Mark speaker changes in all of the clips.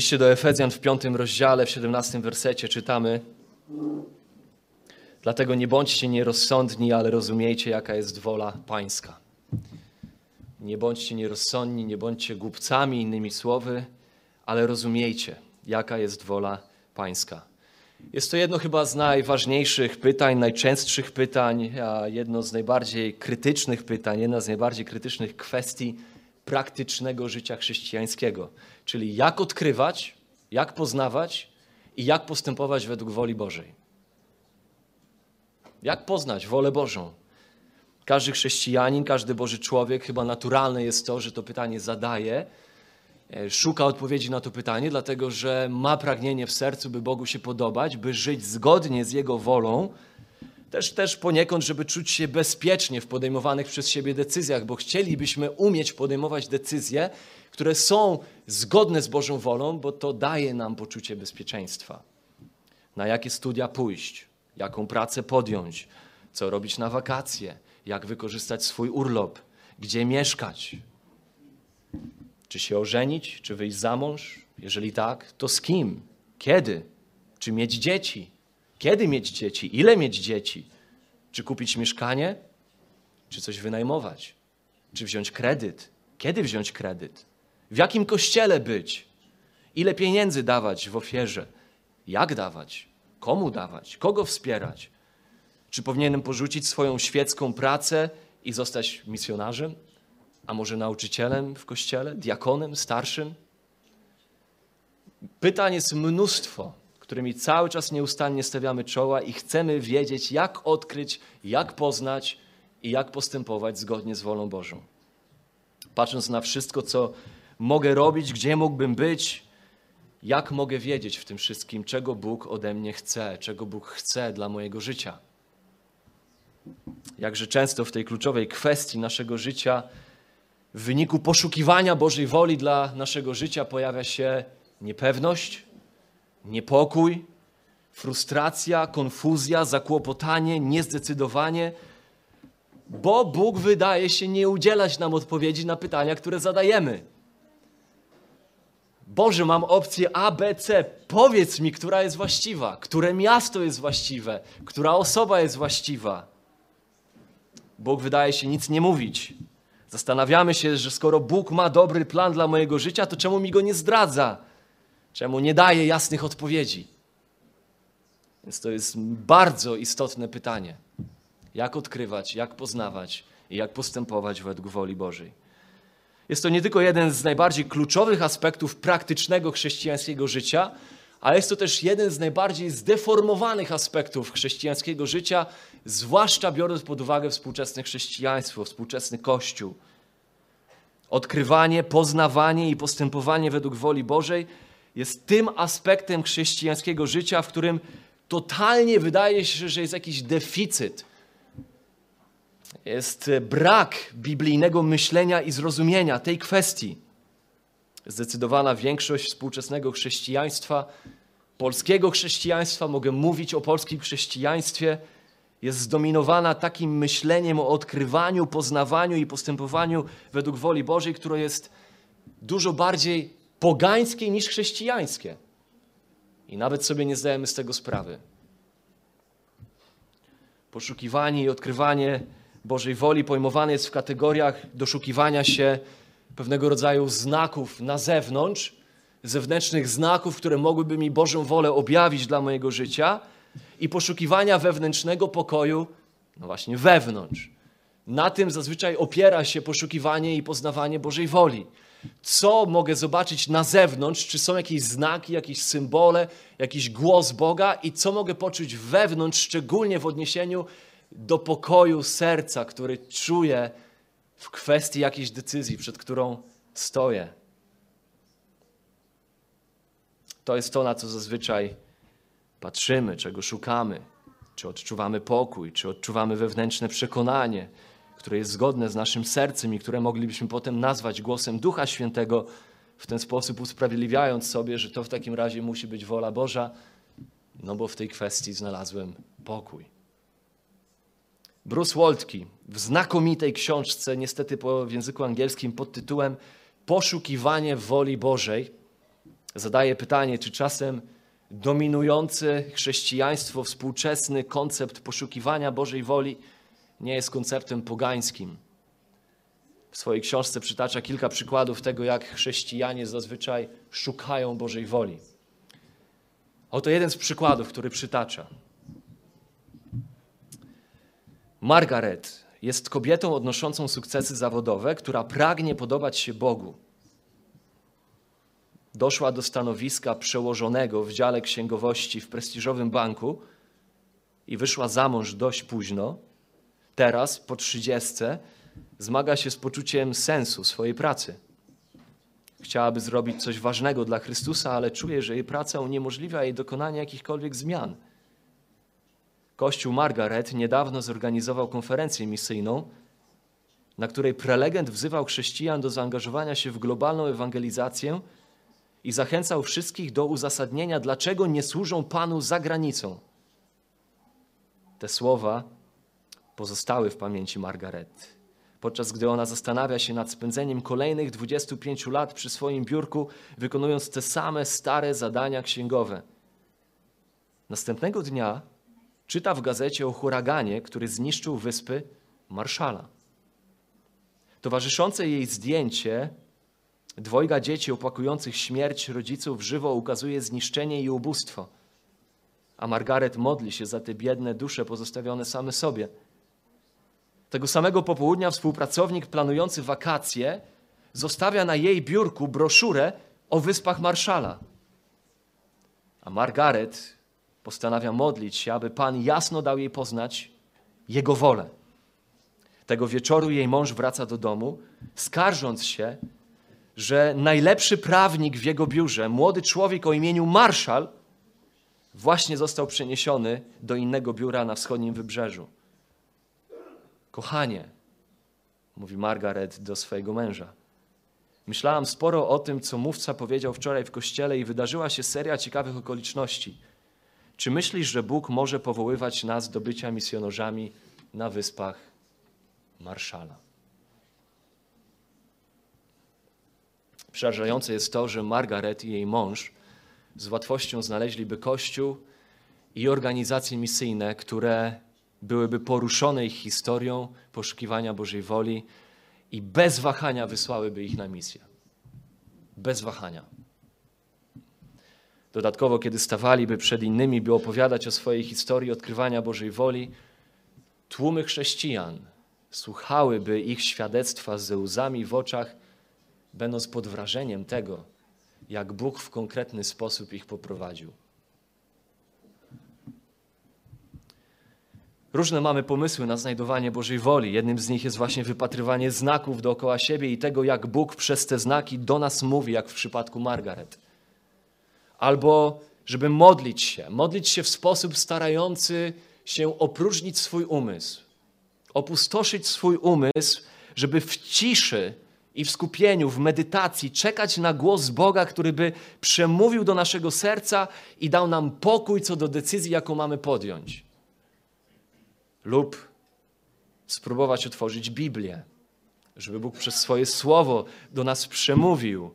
Speaker 1: liście do Efezjan w piątym rozdziale, w 17 wersecie czytamy Dlatego nie bądźcie nierozsądni, ale rozumiejcie, jaka jest wola pańska. Nie bądźcie nierozsądni, nie bądźcie głupcami, innymi słowy, ale rozumiejcie, jaka jest wola pańska. Jest to jedno chyba z najważniejszych pytań, najczęstszych pytań, a jedno z najbardziej krytycznych pytań, jedna z najbardziej krytycznych kwestii praktycznego życia chrześcijańskiego. Czyli jak odkrywać, jak poznawać i jak postępować według woli Bożej. Jak poznać wolę Bożą? Każdy chrześcijanin, każdy Boży człowiek, chyba naturalne jest to, że to pytanie zadaje, e, szuka odpowiedzi na to pytanie, dlatego że ma pragnienie w sercu, by Bogu się podobać, by żyć zgodnie z Jego wolą, też, też poniekąd, żeby czuć się bezpiecznie w podejmowanych przez siebie decyzjach, bo chcielibyśmy umieć podejmować decyzje, które są zgodne z Bożą wolą, bo to daje nam poczucie bezpieczeństwa. Na jakie studia pójść, jaką pracę podjąć, co robić na wakacje, jak wykorzystać swój urlop, gdzie mieszkać. Czy się ożenić, czy wyjść za mąż? Jeżeli tak, to z kim? Kiedy? Czy mieć dzieci? Kiedy mieć dzieci? Ile mieć dzieci? Czy kupić mieszkanie? Czy coś wynajmować? Czy wziąć kredyt? Kiedy wziąć kredyt? W jakim kościele być? Ile pieniędzy dawać w ofierze? Jak dawać? Komu dawać? Kogo wspierać? Czy powinienem porzucić swoją świecką pracę i zostać misjonarzem? A może nauczycielem w kościele, diakonem, starszym? Pytań jest mnóstwo, którymi cały czas nieustannie stawiamy czoła i chcemy wiedzieć, jak odkryć, jak poznać i jak postępować zgodnie z wolą Bożą. Patrząc na wszystko, co mogę robić, gdzie mógłbym być, jak mogę wiedzieć w tym wszystkim, czego Bóg ode mnie chce, czego Bóg chce dla mojego życia. Jakże często w tej kluczowej kwestii naszego życia, w wyniku poszukiwania Bożej woli dla naszego życia, pojawia się niepewność, niepokój, frustracja, konfuzja, zakłopotanie, niezdecydowanie, bo Bóg wydaje się nie udzielać nam odpowiedzi na pytania, które zadajemy. Boże, mam opcję A, B, C. Powiedz mi, która jest właściwa, które miasto jest właściwe, która osoba jest właściwa. Bóg wydaje się nic nie mówić. Zastanawiamy się, że skoro Bóg ma dobry plan dla mojego życia, to czemu mi go nie zdradza? Czemu nie daje jasnych odpowiedzi? Więc to jest bardzo istotne pytanie. Jak odkrywać, jak poznawać i jak postępować według woli Bożej. Jest to nie tylko jeden z najbardziej kluczowych aspektów praktycznego chrześcijańskiego życia, ale jest to też jeden z najbardziej zdeformowanych aspektów chrześcijańskiego życia, zwłaszcza biorąc pod uwagę współczesne chrześcijaństwo, współczesny Kościół. Odkrywanie, poznawanie i postępowanie według woli Bożej jest tym aspektem chrześcijańskiego życia, w którym totalnie wydaje się, że jest jakiś deficyt jest brak biblijnego myślenia i zrozumienia tej kwestii. Zdecydowana większość współczesnego chrześcijaństwa, polskiego chrześcijaństwa, mogę mówić o polskim chrześcijaństwie, jest zdominowana takim myśleniem o odkrywaniu, poznawaniu i postępowaniu według woli Bożej, które jest dużo bardziej pogańskie niż chrześcijańskie. I nawet sobie nie zdajemy z tego sprawy. Poszukiwanie i odkrywanie Bożej woli pojmowane jest w kategoriach doszukiwania się pewnego rodzaju znaków na zewnątrz, zewnętrznych znaków, które mogłyby mi Bożą wolę objawić dla mojego życia i poszukiwania wewnętrznego pokoju, no właśnie wewnątrz. Na tym zazwyczaj opiera się poszukiwanie i poznawanie Bożej woli. Co mogę zobaczyć na zewnątrz? Czy są jakieś znaki, jakieś symbole, jakiś głos Boga i co mogę poczuć wewnątrz, szczególnie w odniesieniu do pokoju serca, który czuję w kwestii jakiejś decyzji, przed którą stoję. To jest to, na co zazwyczaj patrzymy, czego szukamy. Czy odczuwamy pokój, czy odczuwamy wewnętrzne przekonanie, które jest zgodne z naszym sercem i które moglibyśmy potem nazwać głosem Ducha Świętego, w ten sposób usprawiedliwiając sobie, że to w takim razie musi być wola Boża, no bo w tej kwestii znalazłem pokój. Bruce Waltke w znakomitej książce, niestety po, w języku angielskim, pod tytułem Poszukiwanie woli Bożej, Zadaje pytanie, czy czasem dominujący chrześcijaństwo, współczesny koncept poszukiwania Bożej woli nie jest konceptem pogańskim. W swojej książce przytacza kilka przykładów tego, jak chrześcijanie zazwyczaj szukają Bożej woli. Oto jeden z przykładów, który przytacza. Margaret jest kobietą odnoszącą sukcesy zawodowe, która pragnie podobać się Bogu. Doszła do stanowiska przełożonego w dziale księgowości w prestiżowym banku i wyszła za mąż dość późno. Teraz, po trzydziestce, zmaga się z poczuciem sensu swojej pracy. Chciałaby zrobić coś ważnego dla Chrystusa, ale czuje, że jej praca uniemożliwia jej dokonanie jakichkolwiek zmian. Kościół Margaret niedawno zorganizował konferencję misyjną, na której prelegent wzywał chrześcijan do zaangażowania się w globalną ewangelizację i zachęcał wszystkich do uzasadnienia, dlaczego nie służą Panu za granicą. Te słowa pozostały w pamięci Margaret. Podczas gdy ona zastanawia się nad spędzeniem kolejnych 25 lat przy swoim biurku, wykonując te same stare zadania księgowe. Następnego dnia czyta w gazecie o huraganie, który zniszczył wyspy Marszala. Towarzyszące jej zdjęcie dwojga dzieci opłakujących śmierć rodziców żywo ukazuje zniszczenie i ubóstwo. A Margaret modli się za te biedne dusze pozostawione same sobie. Tego samego popołudnia współpracownik planujący wakacje zostawia na jej biurku broszurę o wyspach Marszala. A Margaret postanawia modlić się, aby Pan jasno dał jej poznać Jego wolę. Tego wieczoru jej mąż wraca do domu, skarżąc się, że najlepszy prawnik w jego biurze, młody człowiek o imieniu Marszal, właśnie został przeniesiony do innego biura na wschodnim wybrzeżu. Kochanie, mówi Margaret do swojego męża. Myślałam sporo o tym, co mówca powiedział wczoraj w kościele i wydarzyła się seria ciekawych okoliczności. Czy myślisz, że Bóg może powoływać nas do bycia misjonarzami na wyspach Marszala? Przerażające jest to, że Margaret i jej mąż z łatwością znaleźliby kościół i organizacje misyjne, które byłyby poruszone ich historią poszukiwania Bożej woli i bez wahania wysłałyby ich na misję. Bez wahania. Dodatkowo, kiedy stawaliby przed innymi, by opowiadać o swojej historii odkrywania Bożej woli, tłumy chrześcijan słuchałyby ich świadectwa ze łzami w oczach, będąc pod wrażeniem tego, jak Bóg w konkretny sposób ich poprowadził. Różne mamy pomysły na znajdowanie Bożej woli. Jednym z nich jest właśnie wypatrywanie znaków dookoła siebie i tego, jak Bóg przez te znaki do nas mówi, jak w przypadku Margaret. Albo żeby modlić się, modlić się w sposób starający się opróżnić swój umysł, opustoszyć swój umysł, żeby w ciszy i w skupieniu, w medytacji czekać na głos Boga, który by przemówił do naszego serca i dał nam pokój co do decyzji, jaką mamy podjąć lub spróbować otworzyć Biblię, żeby Bóg przez swoje słowo do nas przemówił,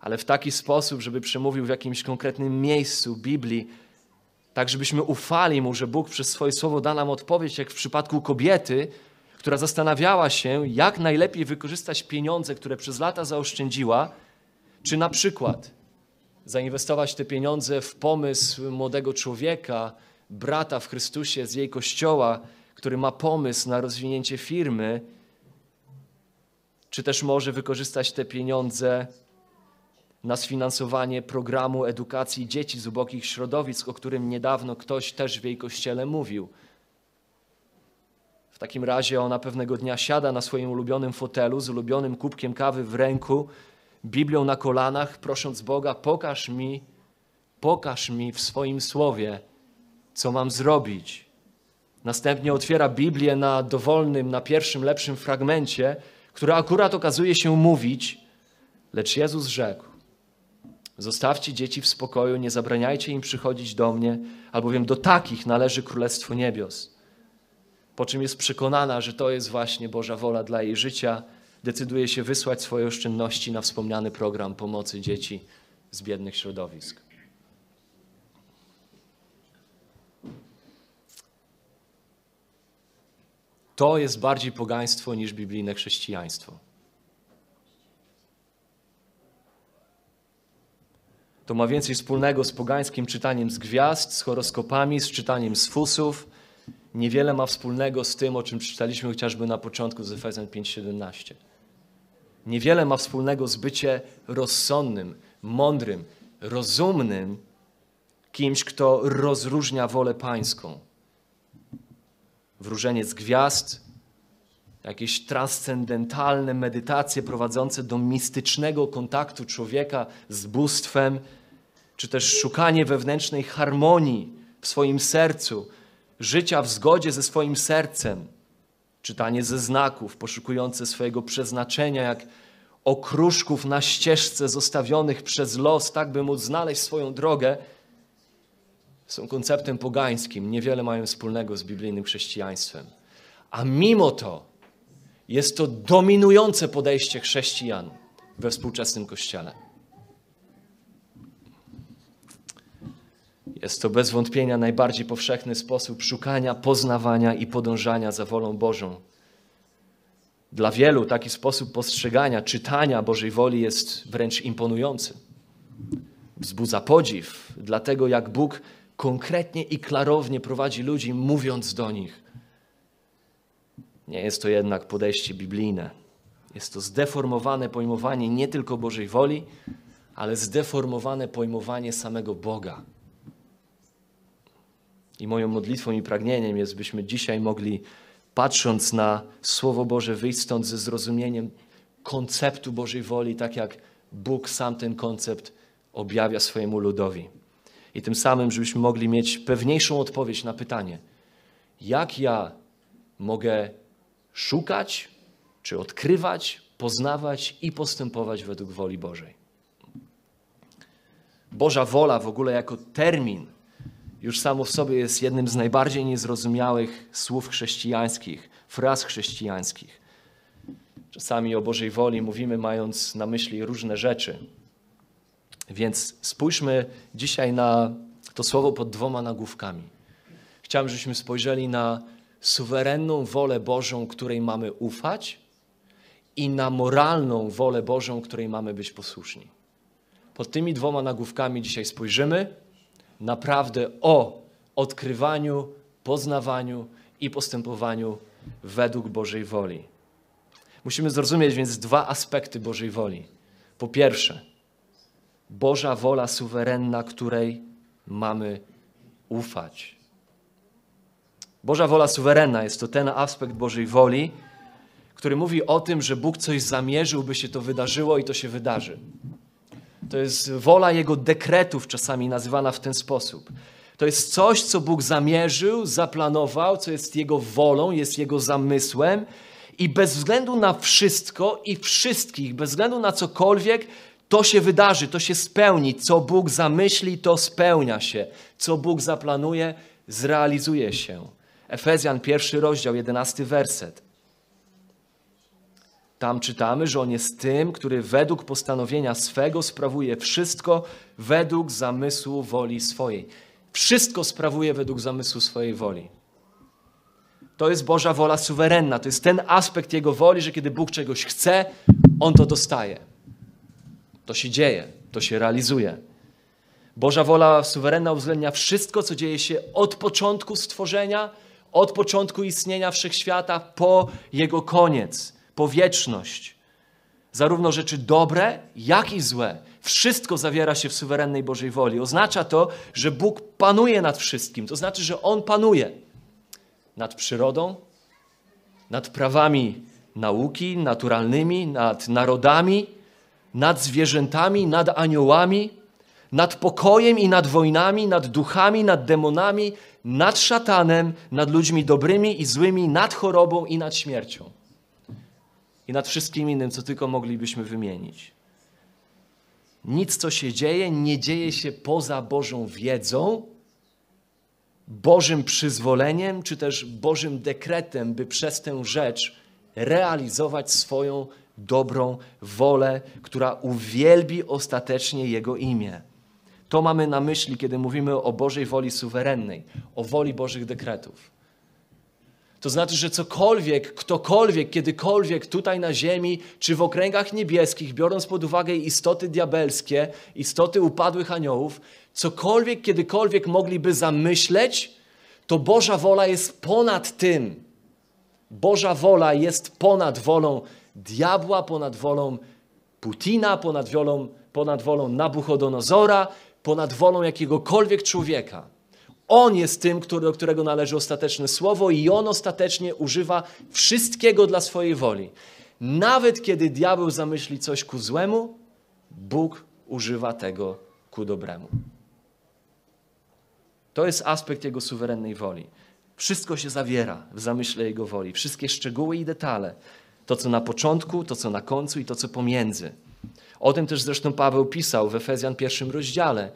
Speaker 1: ale w taki sposób, żeby przemówił w jakimś konkretnym miejscu Biblii, tak żebyśmy ufali Mu, że Bóg przez swoje słowo da nam odpowiedź, jak w przypadku kobiety, która zastanawiała się, jak najlepiej wykorzystać pieniądze, które przez lata zaoszczędziła, czy na przykład zainwestować te pieniądze w pomysł młodego człowieka, brata w Chrystusie z jej kościoła, który ma pomysł na rozwinięcie firmy, czy też może wykorzystać te pieniądze na sfinansowanie programu edukacji dzieci z ubogich środowisk, o którym niedawno ktoś też w jej kościele mówił. W takim razie ona pewnego dnia siada na swoim ulubionym fotelu z ulubionym kubkiem kawy w ręku, Biblią na kolanach, prosząc Boga: pokaż mi, pokaż mi w swoim słowie, co mam zrobić. Następnie otwiera Biblię na dowolnym, na pierwszym, lepszym fragmencie, który akurat okazuje się mówić, lecz Jezus rzekł: Zostawcie dzieci w spokoju, nie zabraniajcie im przychodzić do mnie, albowiem do takich należy Królestwo Niebios. Po czym jest przekonana, że to jest właśnie Boża wola dla jej życia, decyduje się wysłać swoje oszczędności na wspomniany program pomocy dzieci z biednych środowisk. To jest bardziej pogaństwo niż biblijne chrześcijaństwo. To ma więcej wspólnego z pogańskim czytaniem z gwiazd, z horoskopami, z czytaniem z fusów. Niewiele ma wspólnego z tym, o czym czytaliśmy chociażby na początku z Efezjan 5:17. Niewiele ma wspólnego z bycie rozsądnym, mądrym, rozumnym, kimś, kto rozróżnia wolę pańską. Wróżenie z gwiazd, jakieś transcendentalne medytacje prowadzące do mistycznego kontaktu człowieka z bóstwem, czy też szukanie wewnętrznej harmonii w swoim sercu, życia w zgodzie ze swoim sercem, czytanie ze znaków, poszukujące swojego przeznaczenia, jak okruszków na ścieżce zostawionych przez los, tak by móc znaleźć swoją drogę, są konceptem pogańskim, niewiele mają wspólnego z biblijnym chrześcijaństwem. A mimo to jest to dominujące podejście chrześcijan we współczesnym kościele. Jest to bez wątpienia najbardziej powszechny sposób szukania, poznawania i podążania za wolą Bożą. Dla wielu taki sposób postrzegania, czytania Bożej woli jest wręcz imponujący. Wzbudza podziw, dlatego jak Bóg konkretnie i klarownie prowadzi ludzi, mówiąc do nich. Nie jest to jednak podejście biblijne. Jest to zdeformowane pojmowanie nie tylko Bożej woli, ale zdeformowane pojmowanie samego Boga. I moją modlitwą i pragnieniem jest, byśmy dzisiaj mogli, patrząc na Słowo Boże, wyjść stąd ze zrozumieniem konceptu Bożej woli, tak jak Bóg sam ten koncept objawia swojemu ludowi. I tym samym, żebyśmy mogli mieć pewniejszą odpowiedź na pytanie, jak ja mogę szukać, czy odkrywać, poznawać i postępować według woli Bożej. Boża wola w ogóle jako termin już samo w sobie jest jednym z najbardziej niezrozumiałych słów chrześcijańskich, fraz chrześcijańskich. Czasami o Bożej woli mówimy, mając na myśli różne rzeczy. Więc spójrzmy dzisiaj na to słowo pod dwoma nagłówkami. Chciałbym, żebyśmy spojrzeli na suwerenną wolę Bożą, której mamy ufać, i na moralną wolę Bożą, której mamy być posłuszni. Pod tymi dwoma nagłówkami dzisiaj spojrzymy naprawdę o odkrywaniu, poznawaniu i postępowaniu według Bożej woli. Musimy zrozumieć więc dwa aspekty Bożej woli. Po pierwsze, Boża wola suwerenna, której mamy ufać. Boża wola suwerenna jest to ten aspekt Bożej woli, który mówi o tym, że Bóg coś zamierzył, by się to wydarzyło i to się wydarzy. To jest wola Jego dekretów, czasami nazywana w ten sposób. To jest coś, co Bóg zamierzył, zaplanował, co jest Jego wolą, jest Jego zamysłem i bez względu na wszystko i wszystkich, bez względu na cokolwiek, to się wydarzy, to się spełni. Co Bóg zamyśli, to spełnia się. Co Bóg zaplanuje, zrealizuje się. Efezjan, pierwszy rozdział, jedenasty werset. Tam czytamy, że On jest tym, który według postanowienia swego sprawuje wszystko według zamysłu woli swojej. Wszystko sprawuje według zamysłu swojej woli. To jest Boża wola suwerenna. To jest ten aspekt Jego woli, że kiedy Bóg czegoś chce, On to dostaje. To się dzieje, to się realizuje. Boża wola suwerenna uwzględnia wszystko, co dzieje się od początku stworzenia, od początku istnienia wszechświata po jego koniec, po wieczność. Zarówno rzeczy dobre, jak i złe. Wszystko zawiera się w suwerennej Bożej woli. Oznacza to, że Bóg panuje nad wszystkim. To znaczy, że On panuje nad przyrodą, nad prawami nauki naturalnymi, nad narodami, nad zwierzętami, nad aniołami, nad pokojem i nad wojnami, nad duchami, nad demonami, nad szatanem, nad ludźmi dobrymi i złymi, nad chorobą i nad śmiercią. I nad wszystkim innym, co tylko moglibyśmy wymienić. Nic, co się dzieje, nie dzieje się poza Bożą wiedzą, Bożym przyzwoleniem, czy też Bożym dekretem, by przez tę rzecz realizować swoją dobrą wolę, która uwielbi ostatecznie Jego imię. To mamy na myśli, kiedy mówimy o Bożej woli suwerennej, o woli Bożych dekretów. To znaczy, że cokolwiek, ktokolwiek, kiedykolwiek tutaj na ziemi, czy w okręgach niebieskich, biorąc pod uwagę istoty diabelskie, istoty upadłych aniołów, cokolwiek, kiedykolwiek mogliby zamyśleć, to Boża wola jest ponad tym. Boża wola jest ponad wolą diabła, ponad wolą Putina, ponad wolą, ponad wolą Nabuchodonozora, ponad wolą jakiegokolwiek człowieka. On jest tym, który, do którego należy ostateczne słowo, i on ostatecznie używa wszystkiego dla swojej woli. Nawet kiedy diabeł zamyśli coś ku złemu, Bóg używa tego ku dobremu. To jest aspekt Jego suwerennej woli. Wszystko się zawiera w zamyśle Jego woli, wszystkie szczegóły i detale. To, co na początku, to, co na końcu i to, co pomiędzy. O tym też zresztą Paweł pisał w Efezjan pierwszym rozdziale.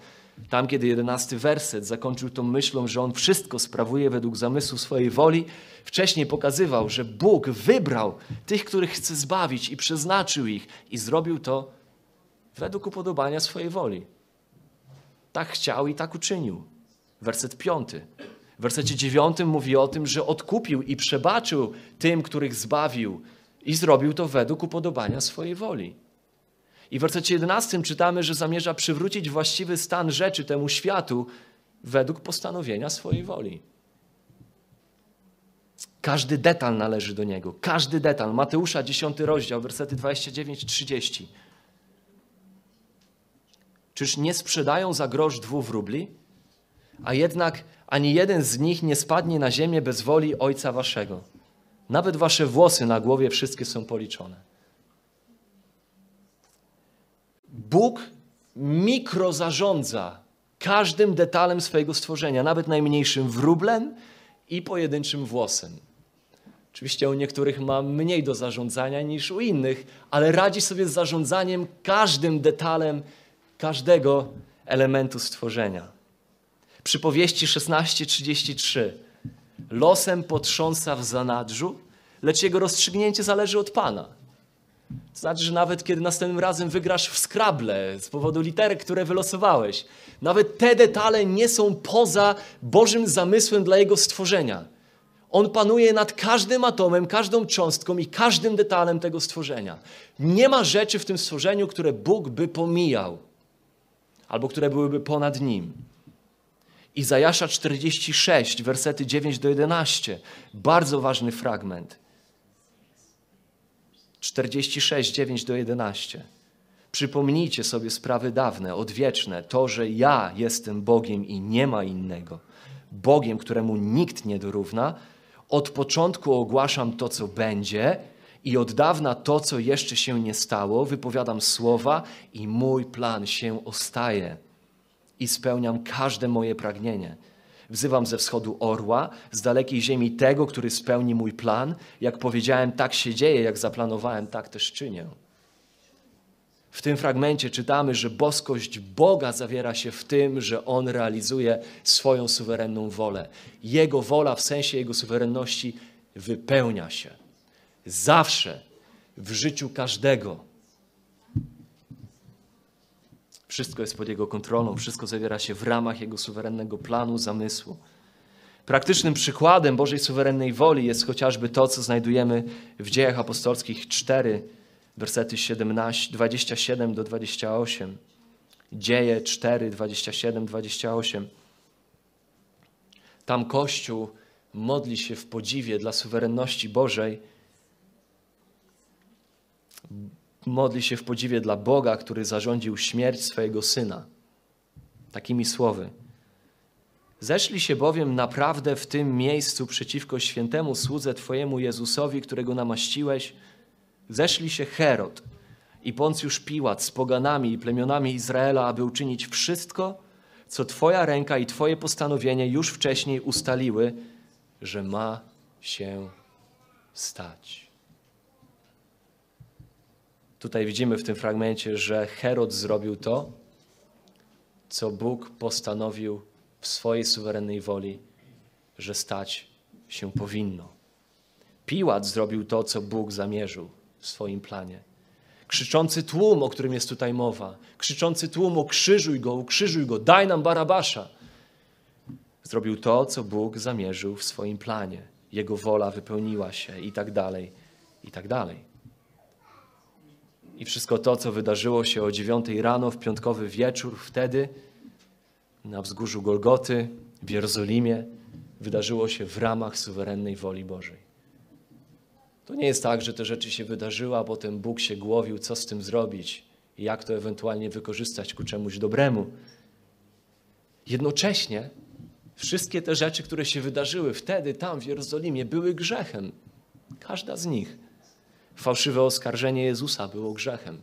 Speaker 1: Tam, kiedy jedenasty werset zakończył tą myślą, że on wszystko sprawuje według zamysłu swojej woli, wcześniej pokazywał, że Bóg wybrał tych, których chce zbawić i przeznaczył ich i zrobił to według upodobania swojej woli. Tak chciał i tak uczynił. Werset piąty. W wersecie dziewiątym mówi o tym, że odkupił i przebaczył tym, których zbawił i zrobił to według upodobania swojej woli. I w wersecie 11 czytamy, że zamierza przywrócić właściwy stan rzeczy temu światu według postanowienia swojej woli. Każdy detal należy do niego. Każdy detal. Mateusza 10 rozdział, wersety 29-30. Czyż nie sprzedają za grosz dwóch rubli? A jednak ani jeden z nich nie spadnie na ziemię bez woli Ojca Waszego. Nawet Wasze włosy na głowie wszystkie są policzone. Bóg mikro zarządza każdym detalem swojego stworzenia, nawet najmniejszym wróblem i pojedynczym włosem. Oczywiście u niektórych ma mniej do zarządzania niż u innych, ale radzi sobie z zarządzaniem każdym detalem każdego elementu stworzenia. Przypowieści 16:33. Losem potrząsa w zanadrzu, lecz jego rozstrzygnięcie zależy od Pana. To znaczy, że nawet kiedy następnym razem wygrasz w skrable z powodu literek, które wylosowałeś, nawet te detale nie są poza Bożym zamysłem dla Jego stworzenia. On panuje nad każdym atomem, każdą cząstką i każdym detalem tego stworzenia. Nie ma rzeczy w tym stworzeniu, które Bóg by pomijał albo które byłyby ponad nim. Izajasza 46, wersety 9 do 11. Bardzo ważny fragment. 46, 9 do 11. Przypomnijcie sobie sprawy dawne, odwieczne, to, że ja jestem Bogiem i nie ma innego. Bogiem, któremu nikt nie dorówna. Od początku ogłaszam to, co będzie i od dawna to, co jeszcze się nie stało. Wypowiadam słowa i mój plan się ostaje i spełniam każde moje pragnienie. Wzywam ze wschodu orła, z dalekiej ziemi tego, który spełni mój plan. Jak powiedziałem, tak się dzieje, jak zaplanowałem, tak też czynię. W tym fragmencie czytamy, że boskość Boga zawiera się w tym, że On realizuje swoją suwerenną wolę. Jego wola w sensie Jego suwerenności wypełnia się. Zawsze w życiu każdego Wszystko jest pod Jego kontrolą, wszystko zawiera się w ramach Jego suwerennego planu, zamysłu. Praktycznym przykładem Bożej suwerennej woli jest chociażby to, co znajdujemy w Dziejach Apostolskich 4, wersety 17, 27 do 28. Dzieje 4, 27, 28. Tam Kościół modli się w podziwie dla suwerenności Bożej modli się w podziwie dla Boga, który zarządził śmierć swojego syna. Takimi słowy. Zeszli się bowiem naprawdę w tym miejscu przeciwko świętemu słudze Twojemu Jezusowi, którego namaściłeś, zeszli się Herod i Poncjusz Piłat z poganami i plemionami Izraela, aby uczynić wszystko, co Twoja ręka i Twoje postanowienie już wcześniej ustaliły, że ma się stać. Tutaj widzimy w tym fragmencie, że Herod zrobił to, co Bóg postanowił w swojej suwerennej woli, że stać się powinno. Piłat zrobił to, co Bóg zamierzył w swoim planie. krzyczący tłum, o którym jest tutaj mowa, krzyczący tłum, ukrzyżuj go, ukrzyżuj go, daj nam Barabasza. Zrobił to, co Bóg zamierzył w swoim planie. Jego wola wypełniła się i tak dalej, i tak dalej. I wszystko to, co wydarzyło się o dziewiątej rano w piątkowy wieczór, wtedy na wzgórzu Golgoty w Jerozolimie, wydarzyło się w ramach suwerennej woli Bożej. To nie jest tak, że te rzeczy się wydarzyły, a potem Bóg się głowił, co z tym zrobić i jak to ewentualnie wykorzystać ku czemuś dobremu. Jednocześnie wszystkie te rzeczy, które się wydarzyły wtedy tam w Jerozolimie, były grzechem. Każda z nich. Fałszywe oskarżenie Jezusa było grzechem.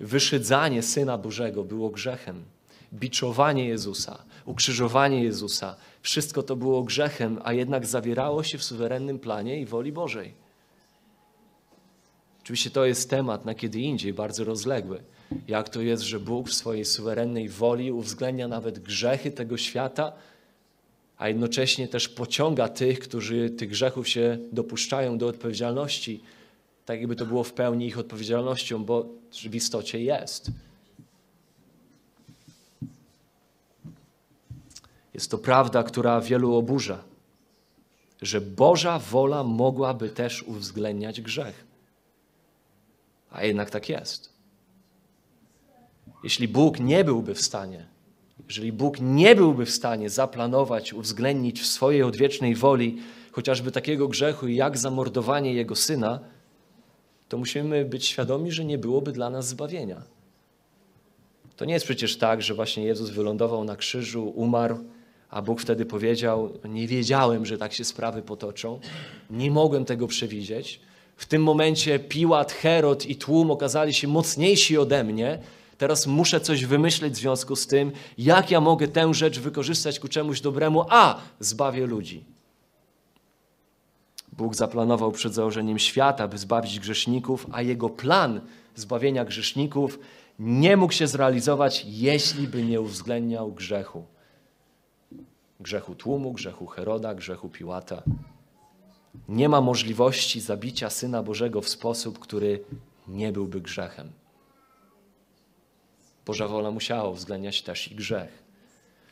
Speaker 1: Wyszydzanie Syna Bożego było grzechem. Biczowanie Jezusa, ukrzyżowanie Jezusa, wszystko to było grzechem, a jednak zawierało się w suwerennym planie i woli Bożej. Oczywiście to jest temat na kiedy indziej, bardzo rozległy. Jak to jest, że Bóg w swojej suwerennej woli uwzględnia nawet grzechy tego świata, a jednocześnie też pociąga tych, którzy tych grzechów się dopuszczają do odpowiedzialności, tak jakby to było w pełni ich odpowiedzialnością, bo w istocie jest. Jest to prawda, która wielu oburza, że Boża wola mogłaby też uwzględniać grzech. A jednak tak jest. Jeśli Bóg nie byłby w stanie, jeżeli Bóg nie byłby w stanie zaplanować, uwzględnić w swojej odwiecznej woli chociażby takiego grzechu jak zamordowanie Jego Syna, to musimy być świadomi, że nie byłoby dla nas zbawienia. To nie jest przecież tak, że właśnie Jezus wylądował na krzyżu, umarł, a Bóg wtedy powiedział: Nie wiedziałem, że tak się sprawy potoczą, nie mogłem tego przewidzieć. W tym momencie Piłat, Herod i tłum okazali się mocniejsi ode mnie. Teraz muszę coś wymyśleć w związku z tym, jak ja mogę tę rzecz wykorzystać ku czemuś dobremu, a zbawię ludzi. Bóg zaplanował przed założeniem świata, by zbawić grzeszników, a jego plan zbawienia grzeszników nie mógł się zrealizować, jeśli by nie uwzględniał grzechu. Grzechu tłumu, grzechu Heroda, grzechu Piłata. Nie ma możliwości zabicia Syna Bożego w sposób, który nie byłby grzechem. Boża wola musiała uwzględniać też i grzech.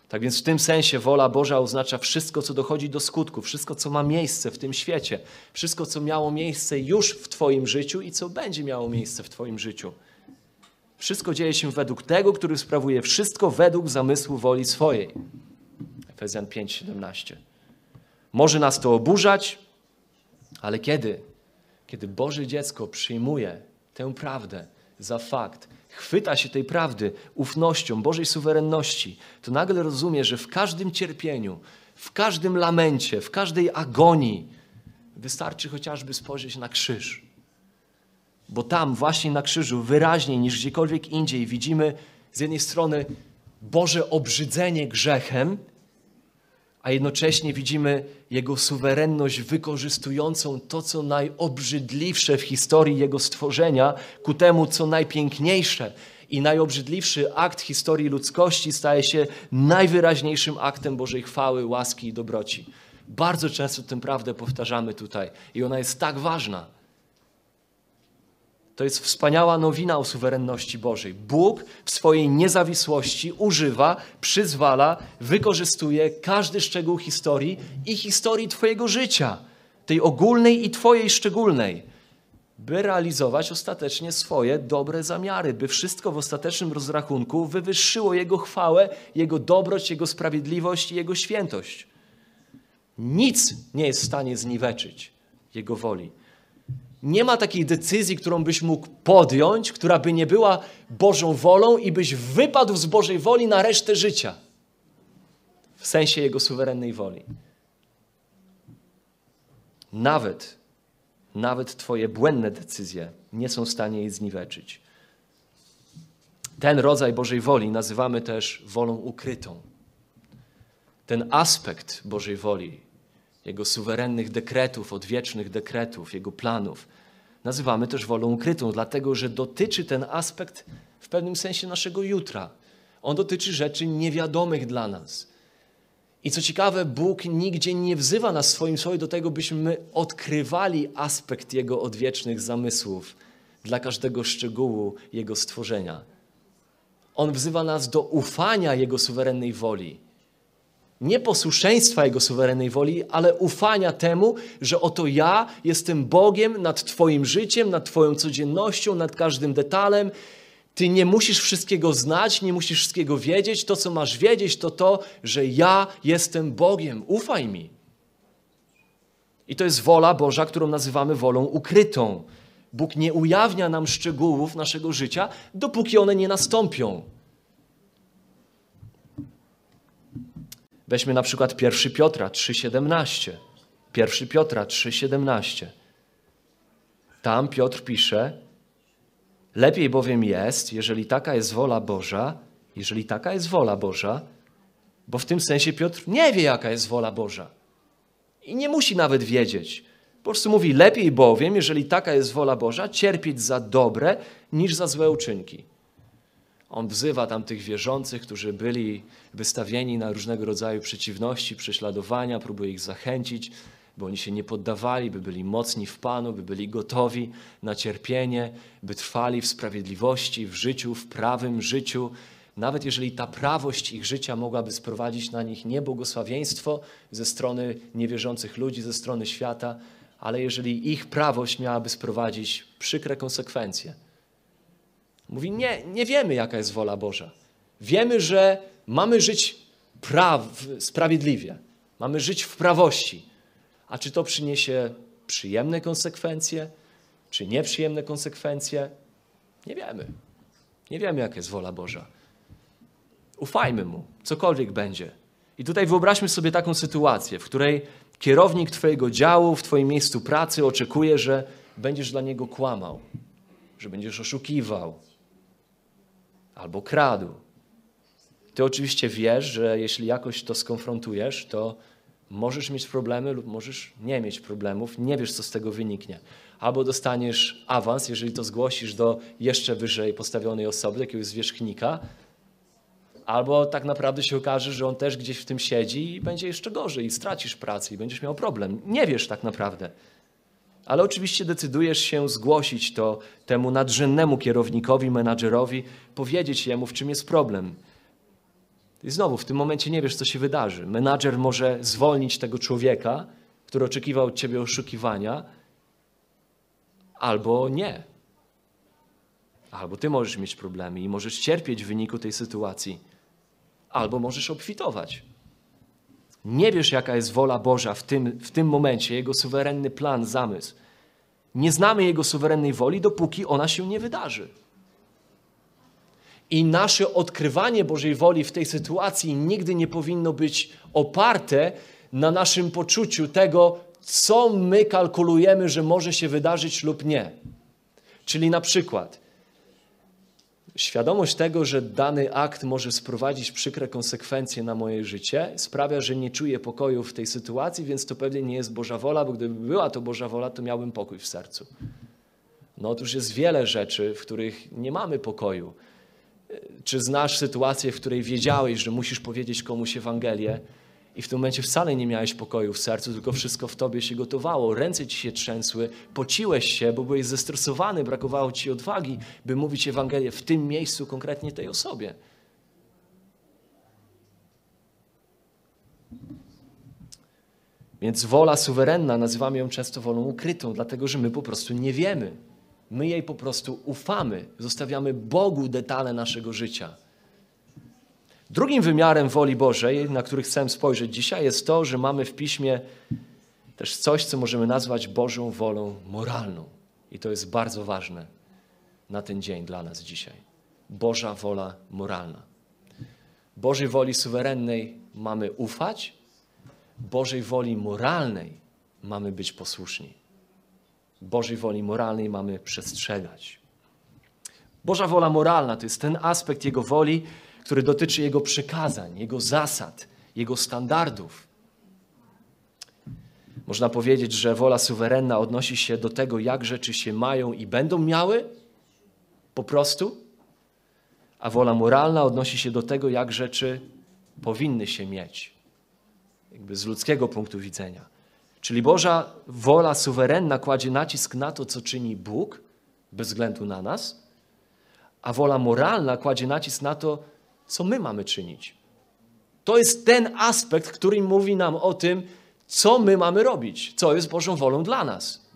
Speaker 1: Tak więc w tym sensie wola Boża oznacza wszystko, co dochodzi do skutku, wszystko, co ma miejsce w tym świecie, wszystko, co miało miejsce już w Twoim życiu i co będzie miało miejsce w Twoim życiu. Wszystko dzieje się według tego, który sprawuje wszystko według zamysłu woli swojej. Efezjan 5:17. Może nas to oburzać, ale kiedy? Kiedy Boże dziecko przyjmuje tę prawdę za fakt, chwyta się tej prawdy ufnością Bożej suwerenności, to nagle rozumie, że w każdym cierpieniu, w każdym lamencie, w każdej agonii wystarczy chociażby spojrzeć na krzyż. Bo tam, właśnie na krzyżu, wyraźniej niż gdziekolwiek indziej, widzimy z jednej strony Boże obrzydzenie grzechem, a jednocześnie widzimy Jego suwerenność wykorzystującą to, co najobrzydliwsze w historii Jego stworzenia, ku temu, co najpiękniejsze. I najobrzydliwszy akt historii ludzkości staje się najwyraźniejszym aktem Bożej chwały, łaski i dobroci. Bardzo często tę prawdę powtarzamy tutaj i ona jest tak ważna. To jest wspaniała nowina o suwerenności Bożej. Bóg w swojej niezawisłości używa, przyzwala, wykorzystuje każdy szczegół historii i historii Twojego życia, tej ogólnej i Twojej szczególnej, by realizować ostatecznie swoje dobre zamiary, by wszystko w ostatecznym rozrachunku wywyższyło Jego chwałę, Jego dobroć, Jego sprawiedliwość i Jego świętość. Nic nie jest w stanie zniweczyć Jego woli. Nie ma takiej decyzji, którą byś mógł podjąć, która by nie była Bożą wolą i byś wypadł z Bożej woli na resztę życia. W sensie Jego suwerennej woli. Nawet, nawet Twoje błędne decyzje nie są w stanie jej zniweczyć. Ten rodzaj Bożej woli nazywamy też wolą ukrytą. Ten aspekt Bożej woli jego suwerennych dekretów, odwiecznych dekretów, Jego planów. Nazywamy też wolą ukrytą, dlatego że dotyczy ten aspekt w pewnym sensie naszego jutra. On dotyczy rzeczy niewiadomych dla nas. I co ciekawe, Bóg nigdzie nie wzywa nas w swoim słowie do tego, byśmy odkrywali aspekt Jego odwiecznych zamysłów dla każdego szczegółu Jego stworzenia. On wzywa nas do ufania Jego suwerennej woli. Nie posłuszeństwa Jego suwerennej woli, ale ufania temu, że oto ja jestem Bogiem nad Twoim życiem, nad Twoją codziennością, nad każdym detalem. Ty nie musisz wszystkiego znać, nie musisz wszystkiego wiedzieć. To, co masz wiedzieć, to to, że ja jestem Bogiem. Ufaj mi. I to jest wola Boża, którą nazywamy wolą ukrytą. Bóg nie ujawnia nam szczegółów naszego życia, dopóki one nie nastąpią. Weźmy na przykład 1 Piotra 3,17. 1 Piotra 3,17. Tam Piotr pisze: Lepiej bowiem jest, jeżeli taka jest wola Boża, jeżeli taka jest wola Boża, bo w tym sensie Piotr nie wie, jaka jest wola Boża. I nie musi nawet wiedzieć. Po prostu mówi, lepiej bowiem, jeżeli taka jest wola Boża, cierpieć za dobre niż za złe uczynki. On wzywa tam tych wierzących, którzy byli wystawieni na różnego rodzaju przeciwności, prześladowania, próbuje ich zachęcić, by oni się nie poddawali, by byli mocni w Panu, by byli gotowi na cierpienie, by trwali w sprawiedliwości, w życiu, w prawym życiu, nawet jeżeli ta prawość ich życia mogłaby sprowadzić na nich niebłogosławieństwo ze strony niewierzących ludzi, ze strony świata, ale jeżeli ich prawość miałaby sprowadzić przykre konsekwencje. Mówi, nie, nie wiemy, jaka jest wola Boża. Wiemy, że mamy żyć praw, sprawiedliwie, mamy żyć w prawości. A czy to przyniesie przyjemne konsekwencje, czy nieprzyjemne konsekwencje? Nie wiemy. Nie wiemy, jaka jest wola Boża. Ufajmy Mu, cokolwiek będzie. I tutaj wyobraźmy sobie taką sytuację, w której kierownik Twojego działu w Twoim miejscu pracy oczekuje, że będziesz dla niego kłamał, że będziesz oszukiwał albo kradł. Ty oczywiście wiesz, że jeśli jakoś to skonfrontujesz, to możesz mieć problemy lub możesz nie mieć problemów, nie wiesz, co z tego wyniknie. Albo dostaniesz awans, jeżeli to zgłosisz do jeszcze wyżej postawionej osoby, jakiegoś zwierzchnika, albo tak naprawdę się okaże, że on też gdzieś w tym siedzi i będzie jeszcze gorzej i stracisz pracę i będziesz miał problem. Nie wiesz tak naprawdę. Ale oczywiście decydujesz się zgłosić to temu nadrzędnemu kierownikowi, menadżerowi, powiedzieć jemu, w czym jest problem. I znowu, w tym momencie nie wiesz, co się wydarzy. Menadżer może zwolnić tego człowieka, który oczekiwał od ciebie oszukiwania, albo nie. Albo ty możesz mieć problemy i możesz cierpieć w wyniku tej sytuacji albo możesz obfitować. Nie wiesz, jaka jest wola Boża w tym, w tym momencie, Jego suwerenny plan, zamysł. Nie znamy Jego suwerennej woli, dopóki ona się nie wydarzy. I nasze odkrywanie Bożej woli w tej sytuacji nigdy nie powinno być oparte na naszym poczuciu tego, co my kalkulujemy, że może się wydarzyć lub nie. Czyli na przykład, świadomość tego, że dany akt może sprowadzić przykre konsekwencje na moje życie, sprawia, że nie czuję pokoju w tej sytuacji, więc to pewnie nie jest Boża wola, bo gdyby była to Boża wola, to miałbym pokój w sercu. No otóż jest wiele rzeczy, w których nie mamy pokoju. Czy znasz sytuację, w której wiedziałeś, że musisz powiedzieć komuś Ewangelię, i w tym momencie wcale nie miałeś pokoju w sercu, tylko wszystko w tobie się gotowało. Ręce ci się trzęsły, pociłeś się, bo byłeś zestresowany, brakowało ci odwagi, by mówić Ewangelię w tym miejscu, konkretnie tej osobie. Więc wola suwerenna, nazywamy ją często wolą ukrytą, dlatego że my po prostu nie wiemy. My jej po prostu ufamy, zostawiamy Bogu detale naszego życia. Drugim wymiarem woli Bożej, na który chcę spojrzeć dzisiaj, jest to, że mamy w piśmie też coś, co możemy nazwać Bożą wolą moralną. I to jest bardzo ważne na ten dzień dla nas dzisiaj. Boża wola moralna. Bożej woli suwerennej mamy ufać, Bożej woli moralnej mamy być posłuszni. Bożej woli moralnej mamy przestrzegać. Boża wola moralna to jest ten aspekt Jego woli, który dotyczy Jego przykazań, Jego zasad, Jego standardów. Można powiedzieć, że wola suwerenna odnosi się do tego, jak rzeczy się mają i będą miały, po prostu, a wola moralna odnosi się do tego, jak rzeczy powinny się mieć, jakby z ludzkiego punktu widzenia. Czyli Boża wola suwerenna kładzie nacisk na to, co czyni Bóg, bez względu na nas, a wola moralna kładzie nacisk na to, co my mamy czynić. To jest ten aspekt, który mówi nam o tym, co my mamy robić, co jest Bożą wolą dla nas.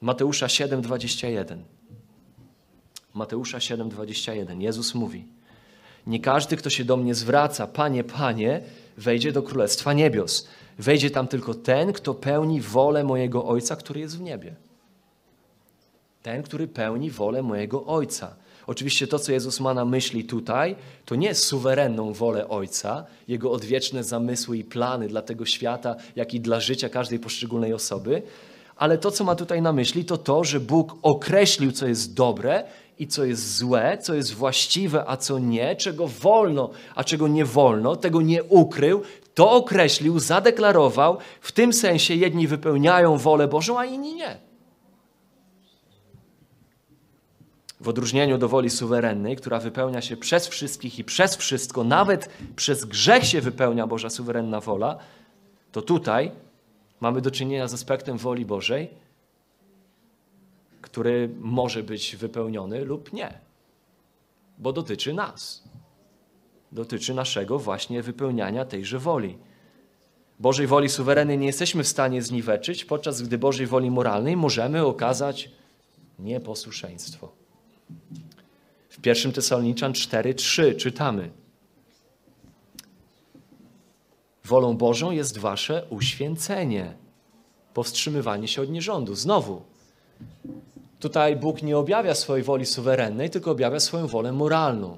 Speaker 1: Mateusza 7:21. Mateusza 7:21. Jezus mówi: Nie każdy, kto się do mnie zwraca, Panie, Panie, wejdzie do królestwa niebios. Wejdzie tam tylko ten, kto pełni wolę mojego Ojca, który jest w niebie. Ten, który pełni wolę mojego Ojca. Oczywiście to, co Jezus ma na myśli tutaj, to nie suwerenną wolę Ojca, Jego odwieczne zamysły i plany dla tego świata, jak i dla życia każdej poszczególnej osoby, ale to, co ma tutaj na myśli, to to, że Bóg określił, co jest dobre i co jest złe, co jest właściwe, a co nie, czego wolno, a czego nie wolno, tego nie ukrył, to określił, zadeklarował. W tym sensie jedni wypełniają wolę Bożą, a inni nie. W odróżnieniu do woli suwerennej, która wypełnia się przez wszystkich i przez wszystko, nawet przez grzech się wypełnia Boża suwerenna wola, to tutaj mamy do czynienia z aspektem woli Bożej, który może być wypełniony lub nie, bo dotyczy nas. Dotyczy naszego właśnie wypełniania tejże woli. Bożej woli suwerennej nie jesteśmy w stanie zniweczyć, podczas gdy Bożej woli moralnej możemy okazać nieposłuszeństwo. W 1 Tesaloniczan 4:3 czytamy: Wolą Bożą jest wasze uświęcenie, powstrzymywanie się od nierządu. Znowu, tutaj Bóg nie objawia swojej woli suwerennej, tylko objawia swoją wolę moralną.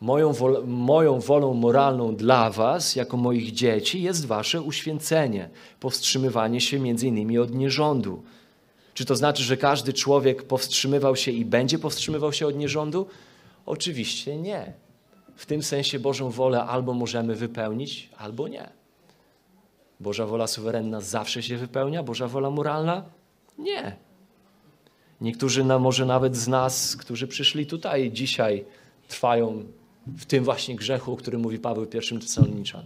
Speaker 1: Moją, wol, moją wolą moralną dla was, jako moich dzieci, jest wasze uświęcenie, powstrzymywanie się między innymi od nierządu. Czy to znaczy, że każdy człowiek powstrzymywał się i będzie powstrzymywał się od nierządu? Oczywiście nie. W tym sensie Bożą wolę albo możemy wypełnić, albo nie. Boża wola suwerenna zawsze się wypełnia, Boża wola moralna nie. Niektórzy, na, może nawet z nas, którzy przyszli tutaj dzisiaj, trwają w tym właśnie grzechu, o którym mówi Paweł pierwszym Tesaloniczan.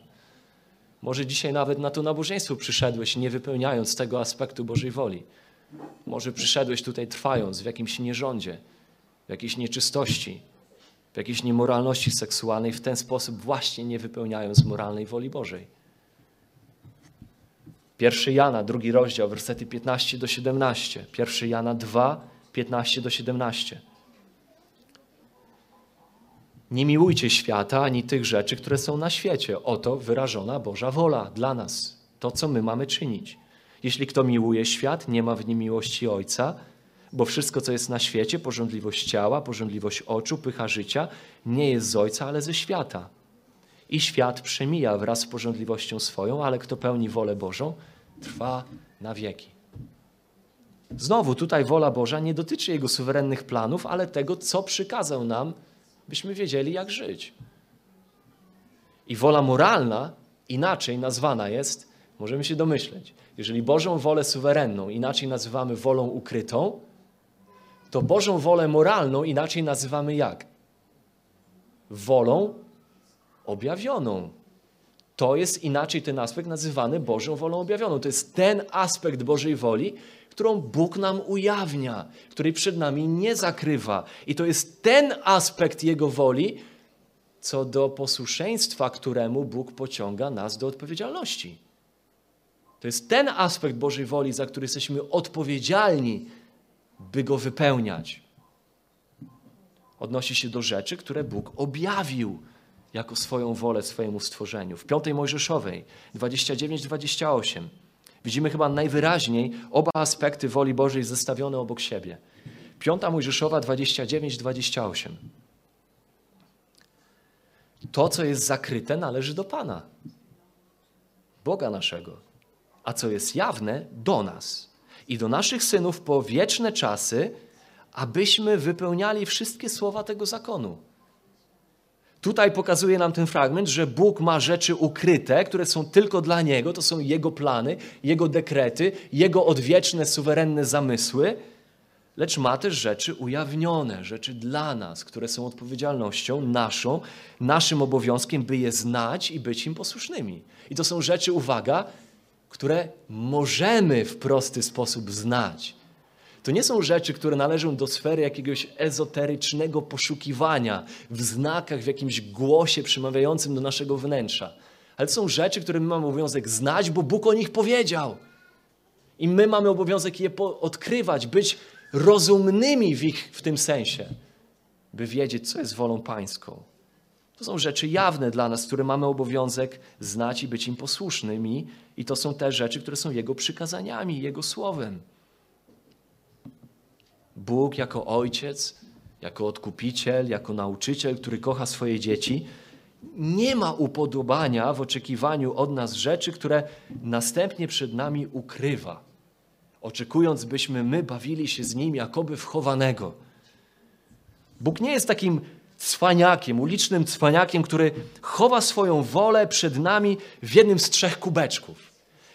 Speaker 1: Może dzisiaj nawet na to nabożeństwo przyszedłeś, nie wypełniając tego aspektu Bożej woli. Może przyszedłeś tutaj trwając w jakimś nierządzie, w jakiejś nieczystości, w jakiejś niemoralności seksualnej, w ten sposób właśnie nie wypełniając moralnej woli Bożej. Pierwszy Jana, drugi rozdział, wersety 15 do 17. Pierwszy Jana 2, 15 do 17. Nie miłujcie świata ani tych rzeczy, które są na świecie. Oto wyrażona Boża wola dla nas. To, co my mamy czynić. Jeśli kto miłuje świat, nie ma w nim miłości Ojca, bo wszystko, co jest na świecie, porządliwość ciała, porządliwość oczu, pycha życia, nie jest z Ojca, ale ze świata. I świat przemija wraz z porządliwością swoją, ale kto pełni wolę Bożą, trwa na wieki. Znowu, tutaj wola Boża nie dotyczy Jego suwerennych planów, ale tego, co przykazał nam, byśmy wiedzieli, jak żyć. I wola moralna inaczej nazwana jest, możemy się domyśleć, jeżeli Bożą wolę suwerenną inaczej nazywamy wolą ukrytą, to Bożą wolę moralną inaczej nazywamy jak? Wolą objawioną. To jest inaczej ten aspekt nazywany Bożą wolą objawioną. To jest ten aspekt Bożej woli, którą Bóg nam ujawnia, której przed nami nie zakrywa. I to jest ten aspekt Jego woli, co do posłuszeństwa, któremu Bóg pociąga nas do odpowiedzialności. To jest ten aspekt Bożej woli, za który jesteśmy odpowiedzialni, by go wypełniać. Odnosi się do rzeczy, które Bóg objawił jako swoją wolę swojemu stworzeniu. W piątej Mojżeszowej 29-28 widzimy chyba najwyraźniej oba aspekty woli Bożej zestawione obok siebie. Piąta Mojżeszowa 29-28. To, co jest zakryte, należy do Pana, Boga naszego a co jest jawne, do nas i do naszych synów po wieczne czasy, abyśmy wypełniali wszystkie słowa tego zakonu. Tutaj pokazuje nam ten fragment, że Bóg ma rzeczy ukryte, które są tylko dla Niego, to są Jego plany, Jego dekrety, Jego odwieczne, suwerenne zamysły, lecz ma też rzeczy ujawnione, rzeczy dla nas, które są odpowiedzialnością naszą, naszym obowiązkiem, by je znać i być im posłusznymi. I to są rzeczy, uwaga, które możemy w prosty sposób znać. To nie są rzeczy, które należą do sfery jakiegoś ezoterycznego poszukiwania w znakach, w jakimś głosie przemawiającym do naszego wnętrza. Ale to są rzeczy, które my mamy obowiązek znać, bo Bóg o nich powiedział. I my mamy obowiązek je odkrywać, być rozumnymi w, ich, w tym sensie, by wiedzieć, co jest wolą Pańską. To są rzeczy jawne dla nas, które mamy obowiązek znać i być im posłusznymi, i to są te rzeczy, które są Jego przykazaniami, Jego słowem. Bóg jako ojciec, jako odkupiciel, jako nauczyciel, który kocha swoje dzieci, nie ma upodobania w oczekiwaniu od nas rzeczy, które następnie przed nami ukrywa, oczekując, byśmy my bawili się z nim jakoby wchowanego. Bóg nie jest takim cwaniakiem, ulicznym cwaniakiem, który chowa swoją wolę przed nami w jednym z trzech kubeczków.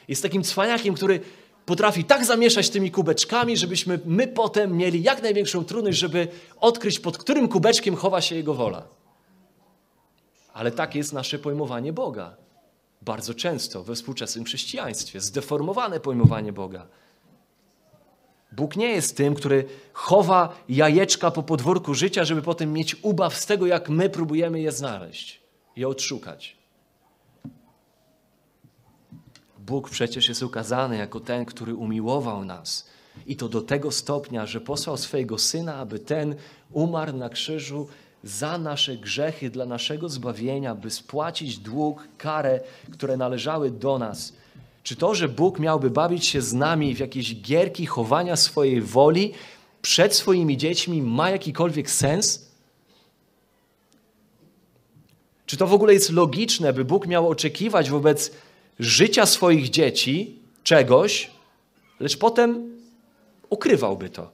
Speaker 1: Jest takim cwaniakiem, który potrafi tak zamieszać tymi kubeczkami, żebyśmy my potem mieli jak największą trudność, żeby odkryć, pod którym kubeczkiem chowa się Jego wola. Ale tak jest nasze pojmowanie Boga. Bardzo często we współczesnym chrześcijaństwie, zdeformowane pojmowanie Boga. Bóg nie jest tym, który chowa jajeczka po podwórku życia, żeby potem mieć ubaw z tego, jak my próbujemy je znaleźć, je odszukać. Bóg przecież jest ukazany jako ten, który umiłował nas. I to do tego stopnia, że posłał swojego syna, aby ten umarł na krzyżu za nasze grzechy, dla naszego zbawienia, by spłacić dług, karę, które należały do nas. Czy to, że Bóg miałby bawić się z nami w jakieś gierki chowania swojej woli przed swoimi dziećmi, ma jakikolwiek sens? Czy to w ogóle jest logiczne, by Bóg miał oczekiwać wobec życia swoich dzieci czegoś, lecz potem ukrywałby to?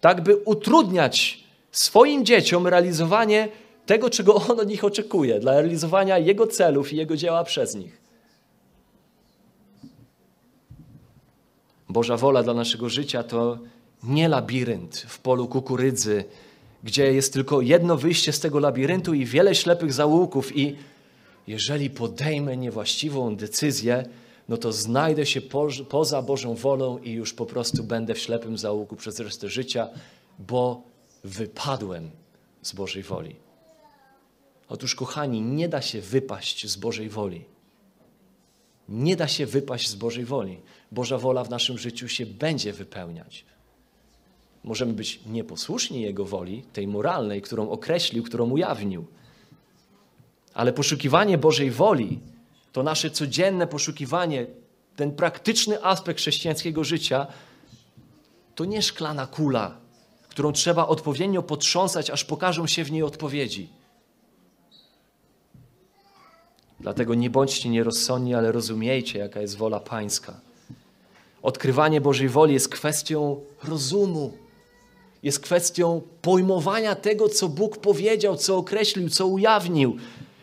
Speaker 1: Tak, by utrudniać swoim dzieciom realizowanie tego, czego On od nich oczekuje, dla realizowania Jego celów i Jego dzieła przez nich. Boża wola dla naszego życia to nie labirynt w polu kukurydzy, gdzie jest tylko jedno wyjście z tego labiryntu i wiele ślepych zaułków i jeżeli podejmę niewłaściwą decyzję, no to znajdę się poza Bożą wolą i już po prostu będę w ślepym zaułku przez resztę życia, bo wypadłem z Bożej woli. Otóż, kochani, nie da się wypaść z Bożej woli. Nie da się wypaść z Bożej woli. Boża wola w naszym życiu się będzie wypełniać. Możemy być nieposłuszni Jego woli, tej moralnej, którą określił, którą ujawnił. Ale poszukiwanie Bożej woli to nasze codzienne poszukiwanie, ten praktyczny aspekt chrześcijańskiego życia, to nie szklana kula, którą trzeba odpowiednio potrząsać, aż pokażą się w niej odpowiedzi. Dlatego nie bądźcie nierozsądni, ale rozumiejcie, jaka jest wola Pańska. Odkrywanie Bożej woli jest kwestią rozumu, jest kwestią pojmowania tego, co Bóg powiedział, co określił, co ujawnił.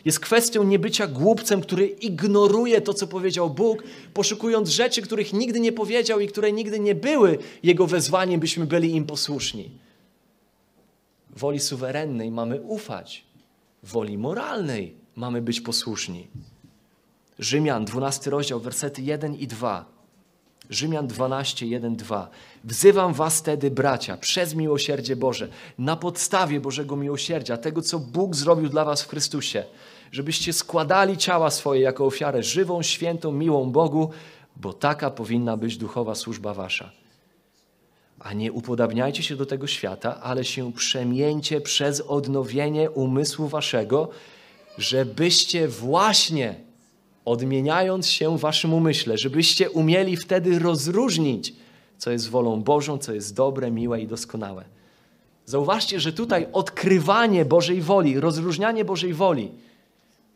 Speaker 1: Jest kwestią niebycia głupcem, który ignoruje to, co powiedział Bóg, poszukując rzeczy, których nigdy nie powiedział i które nigdy nie były Jego wezwaniem, byśmy byli im posłuszni. Woli suwerennej mamy ufać, woli moralnej mamy być posłuszni. Rzymian, 12 rozdział, wersety 1 i 2. Rzymian 12, 1, 2. Wzywam was tedy, bracia, przez miłosierdzie Boże, na podstawie Bożego miłosierdzia, tego, co Bóg zrobił dla was w Chrystusie, żebyście składali ciała swoje jako ofiarę żywą, świętą, miłą Bogu, bo taka powinna być duchowa służba wasza. A nie upodabniajcie się do tego świata, ale się przemieńcie przez odnowienie umysłu waszego, żebyście właśnie odmieniając się waszym umyśle, żebyście umieli wtedy rozróżnić, co jest wolą Bożą, co jest dobre, miłe i doskonałe. Zauważcie, że tutaj odkrywanie Bożej woli, rozróżnianie Bożej woli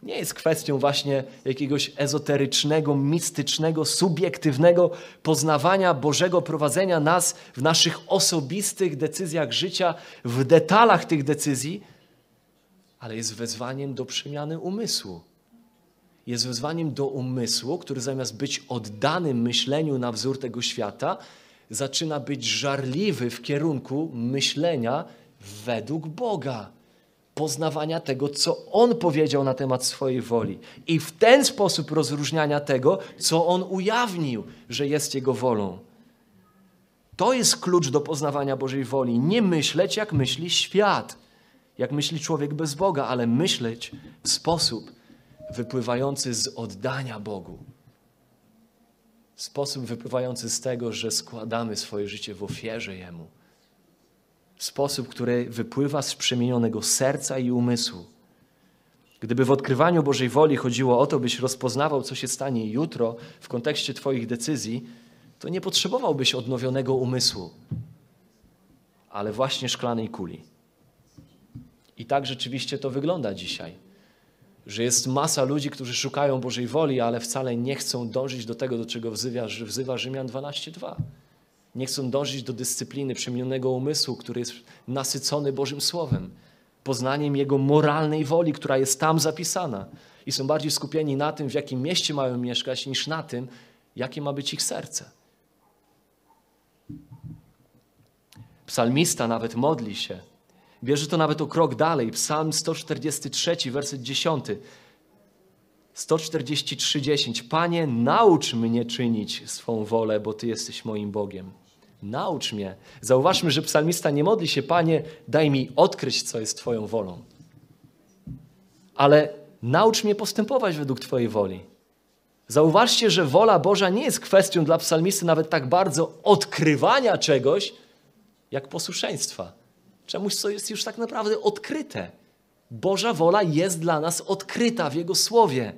Speaker 1: nie jest kwestią właśnie jakiegoś ezoterycznego, mistycznego, subiektywnego poznawania Bożego prowadzenia nas w naszych osobistych decyzjach życia, w detalach tych decyzji, ale jest wezwaniem do przemiany umysłu. Jest wezwaniem do umysłu, który zamiast być oddanym myśleniu na wzór tego świata, zaczyna być żarliwy w kierunku myślenia według Boga, poznawania tego, co On powiedział na temat swojej woli i w ten sposób rozróżniania tego, co On ujawnił, że jest Jego wolą. To jest klucz do poznawania Bożej woli. Nie myśleć, jak myśli świat, jak myśli człowiek bez Boga, ale myśleć w sposób wypływający z oddania Bogu. Sposób wypływający z tego, że składamy swoje życie w ofierze Jemu. Sposób, który wypływa z przemienionego serca i umysłu. Gdyby w odkrywaniu Bożej woli chodziło o to, byś rozpoznawał, co się stanie jutro w kontekście Twoich decyzji, to nie potrzebowałbyś odnowionego umysłu, ale właśnie szklanej kuli. I tak rzeczywiście to wygląda dzisiaj. Że jest masa ludzi, którzy szukają Bożej woli, ale wcale nie chcą dążyć do tego, do czego wzywa, wzywa Rzymian 12:2. Nie chcą dążyć do dyscypliny przemienionego umysłu, który jest nasycony Bożym Słowem, poznaniem Jego moralnej woli, która jest tam zapisana. I są bardziej skupieni na tym, w jakim mieście mają mieszkać, niż na tym, jakie ma być ich serce. Psalmista nawet modli się. Bierze to nawet o krok dalej. Psalm 143, werset 10. 143, 10. Panie, naucz mnie czynić swą wolę, bo Ty jesteś moim Bogiem. Naucz mnie. Zauważmy, że psalmista nie modli się, Panie, daj mi odkryć, co jest Twoją wolą. Ale naucz mnie postępować według Twojej woli. Zauważcie, że wola Boża nie jest kwestią dla psalmisty nawet tak bardzo odkrywania czegoś, jak posłuszeństwa. Czemuś, co jest już tak naprawdę odkryte. Boża wola jest dla nas odkryta w Jego Słowie.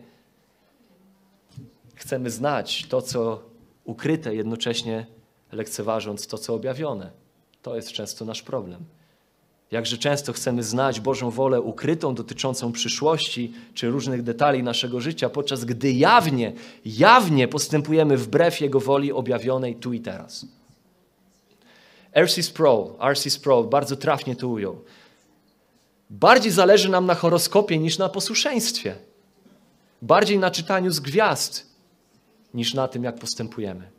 Speaker 1: Chcemy znać to, co ukryte, jednocześnie lekceważąc to, co objawione. To jest często nasz problem. Jakże często chcemy znać Bożą wolę ukrytą dotyczącą przyszłości czy różnych detali naszego życia, podczas gdy jawnie, jawnie postępujemy wbrew Jego woli objawionej tu i teraz. R.C. Sproul, R.C. Sproul bardzo trafnie to ujął. Bardziej zależy nam na horoskopie niż na posłuszeństwie. Bardziej na czytaniu z gwiazd niż na tym, jak postępujemy.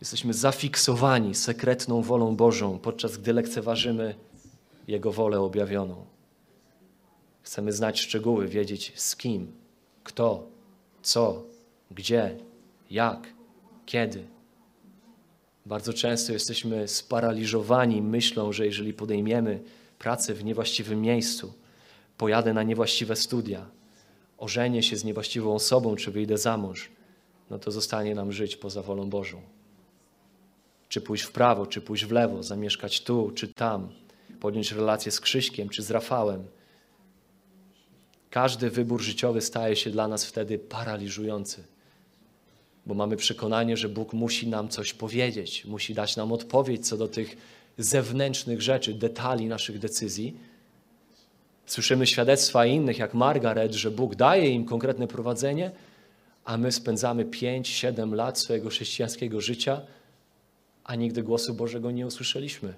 Speaker 1: Jesteśmy zafiksowani sekretną wolą Bożą, podczas gdy lekceważymy Jego wolę objawioną. Chcemy znać szczegóły, wiedzieć z kim, kto, co, gdzie, jak, kiedy. Bardzo często jesteśmy sparaliżowani myślą, że jeżeli podejmiemy pracę w niewłaściwym miejscu, pojadę na niewłaściwe studia, ożenię się z niewłaściwą osobą, czy wyjdę za mąż, no to zostanie nam żyć poza wolą Bożą. Czy pójść w prawo, czy pójść w lewo, zamieszkać tu, czy tam, podjąć relację z Krzyśkiem, czy z Rafałem. Każdy wybór życiowy staje się dla nas wtedy paraliżujący bo mamy przekonanie, że Bóg musi nam coś powiedzieć, musi dać nam odpowiedź co do tych zewnętrznych rzeczy, detali naszych decyzji. Słyszymy świadectwa innych, jak Margaret, że Bóg daje im konkretne prowadzenie, a my spędzamy 5-7 lat swojego chrześcijańskiego życia, a nigdy głosu Bożego nie usłyszeliśmy.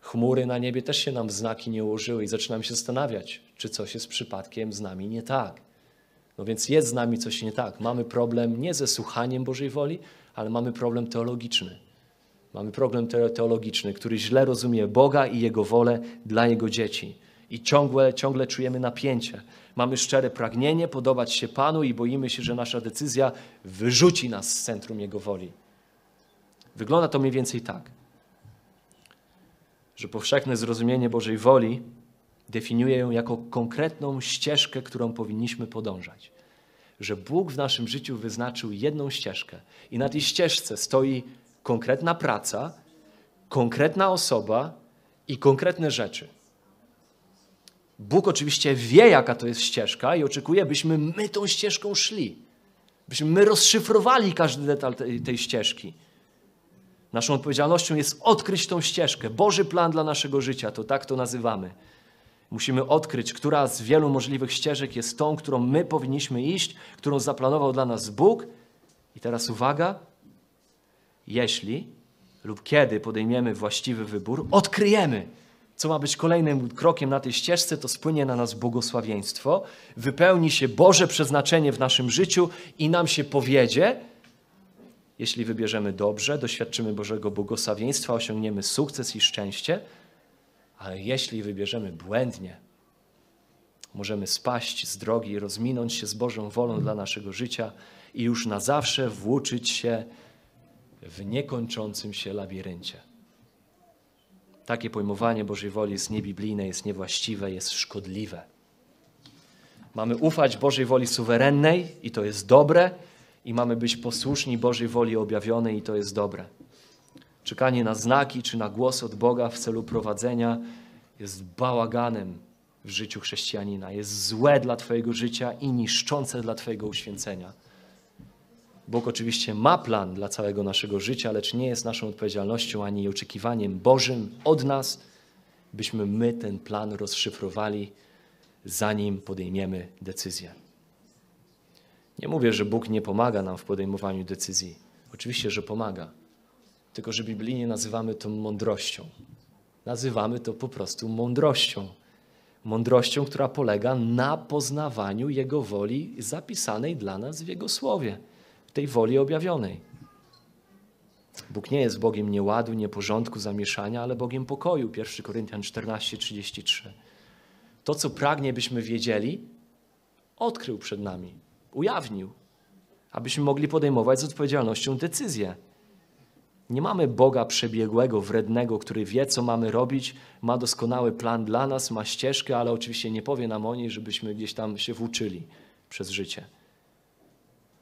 Speaker 1: Chmury na niebie też się nam znaki nie ułożyły i zaczynamy się zastanawiać, czy coś jest przypadkiem z nami nie tak. No więc jest z nami coś nie tak. Mamy problem nie ze słuchaniem Bożej woli, ale mamy problem teologiczny. Mamy problem teologiczny, który źle rozumie Boga i Jego wolę dla Jego dzieci. I ciągle, ciągle czujemy napięcie. Mamy szczere pragnienie podobać się Panu i boimy się, że nasza decyzja wyrzuci nas z centrum Jego woli. Wygląda to mniej więcej tak, że powszechne zrozumienie Bożej woli definiuje ją jako konkretną ścieżkę, którą powinniśmy podążać. Że Bóg w naszym życiu wyznaczył jedną ścieżkę i na tej ścieżce stoi konkretna praca, konkretna osoba i konkretne rzeczy. Bóg oczywiście wie, jaka to jest ścieżka i oczekuje, byśmy my tą ścieżką szli. Byśmy my rozszyfrowali każdy detal tej, tej ścieżki. Naszą odpowiedzialnością jest odkryć tą ścieżkę. Boży plan dla naszego życia, to tak to nazywamy. Musimy odkryć, która z wielu możliwych ścieżek jest tą, którą my powinniśmy iść, którą zaplanował dla nas Bóg. I teraz uwaga, jeśli lub kiedy podejmiemy właściwy wybór, odkryjemy, co ma być kolejnym krokiem na tej ścieżce, to spłynie na nas błogosławieństwo, wypełni się Boże przeznaczenie w naszym życiu i nam się powiedzie, jeśli wybierzemy dobrze, doświadczymy Bożego błogosławieństwa, osiągniemy sukces i szczęście, ale jeśli wybierzemy błędnie, możemy spaść z drogi, rozminąć się z Bożą wolą dla naszego życia i już na zawsze włóczyć się w niekończącym się labiryncie. Takie pojmowanie Bożej woli jest niebiblijne, jest niewłaściwe, jest szkodliwe. Mamy ufać Bożej woli suwerennej i to jest dobre, i mamy być posłuszni Bożej woli objawionej i to jest dobre. Czekanie na znaki czy na głos od Boga w celu prowadzenia jest bałaganem w życiu chrześcijanina. Jest złe dla Twojego życia i niszczące dla Twojego uświęcenia. Bóg oczywiście ma plan dla całego naszego życia, lecz nie jest naszą odpowiedzialnością ani oczekiwaniem Bożym od nas, byśmy my ten plan rozszyfrowali, zanim podejmiemy decyzję. Nie mówię, że Bóg nie pomaga nam w podejmowaniu decyzji. Oczywiście, że pomaga. Tylko, że biblijnie nazywamy to mądrością. Nazywamy to po prostu mądrością. Mądrością, która polega na poznawaniu Jego woli zapisanej dla nas w Jego słowie, w tej woli objawionej. Bóg nie jest Bogiem nieładu, nieporządku, zamieszania, ale Bogiem pokoju. 1 Koryntian 14:33. To, co pragnie, byśmy wiedzieli, odkrył przed nami ujawnił, abyśmy mogli podejmować z odpowiedzialnością decyzje. Nie mamy Boga przebiegłego, wrednego, który wie, co mamy robić, ma doskonały plan dla nas, ma ścieżkę, ale oczywiście nie powie nam o niej, żebyśmy gdzieś tam się włóczyli przez życie.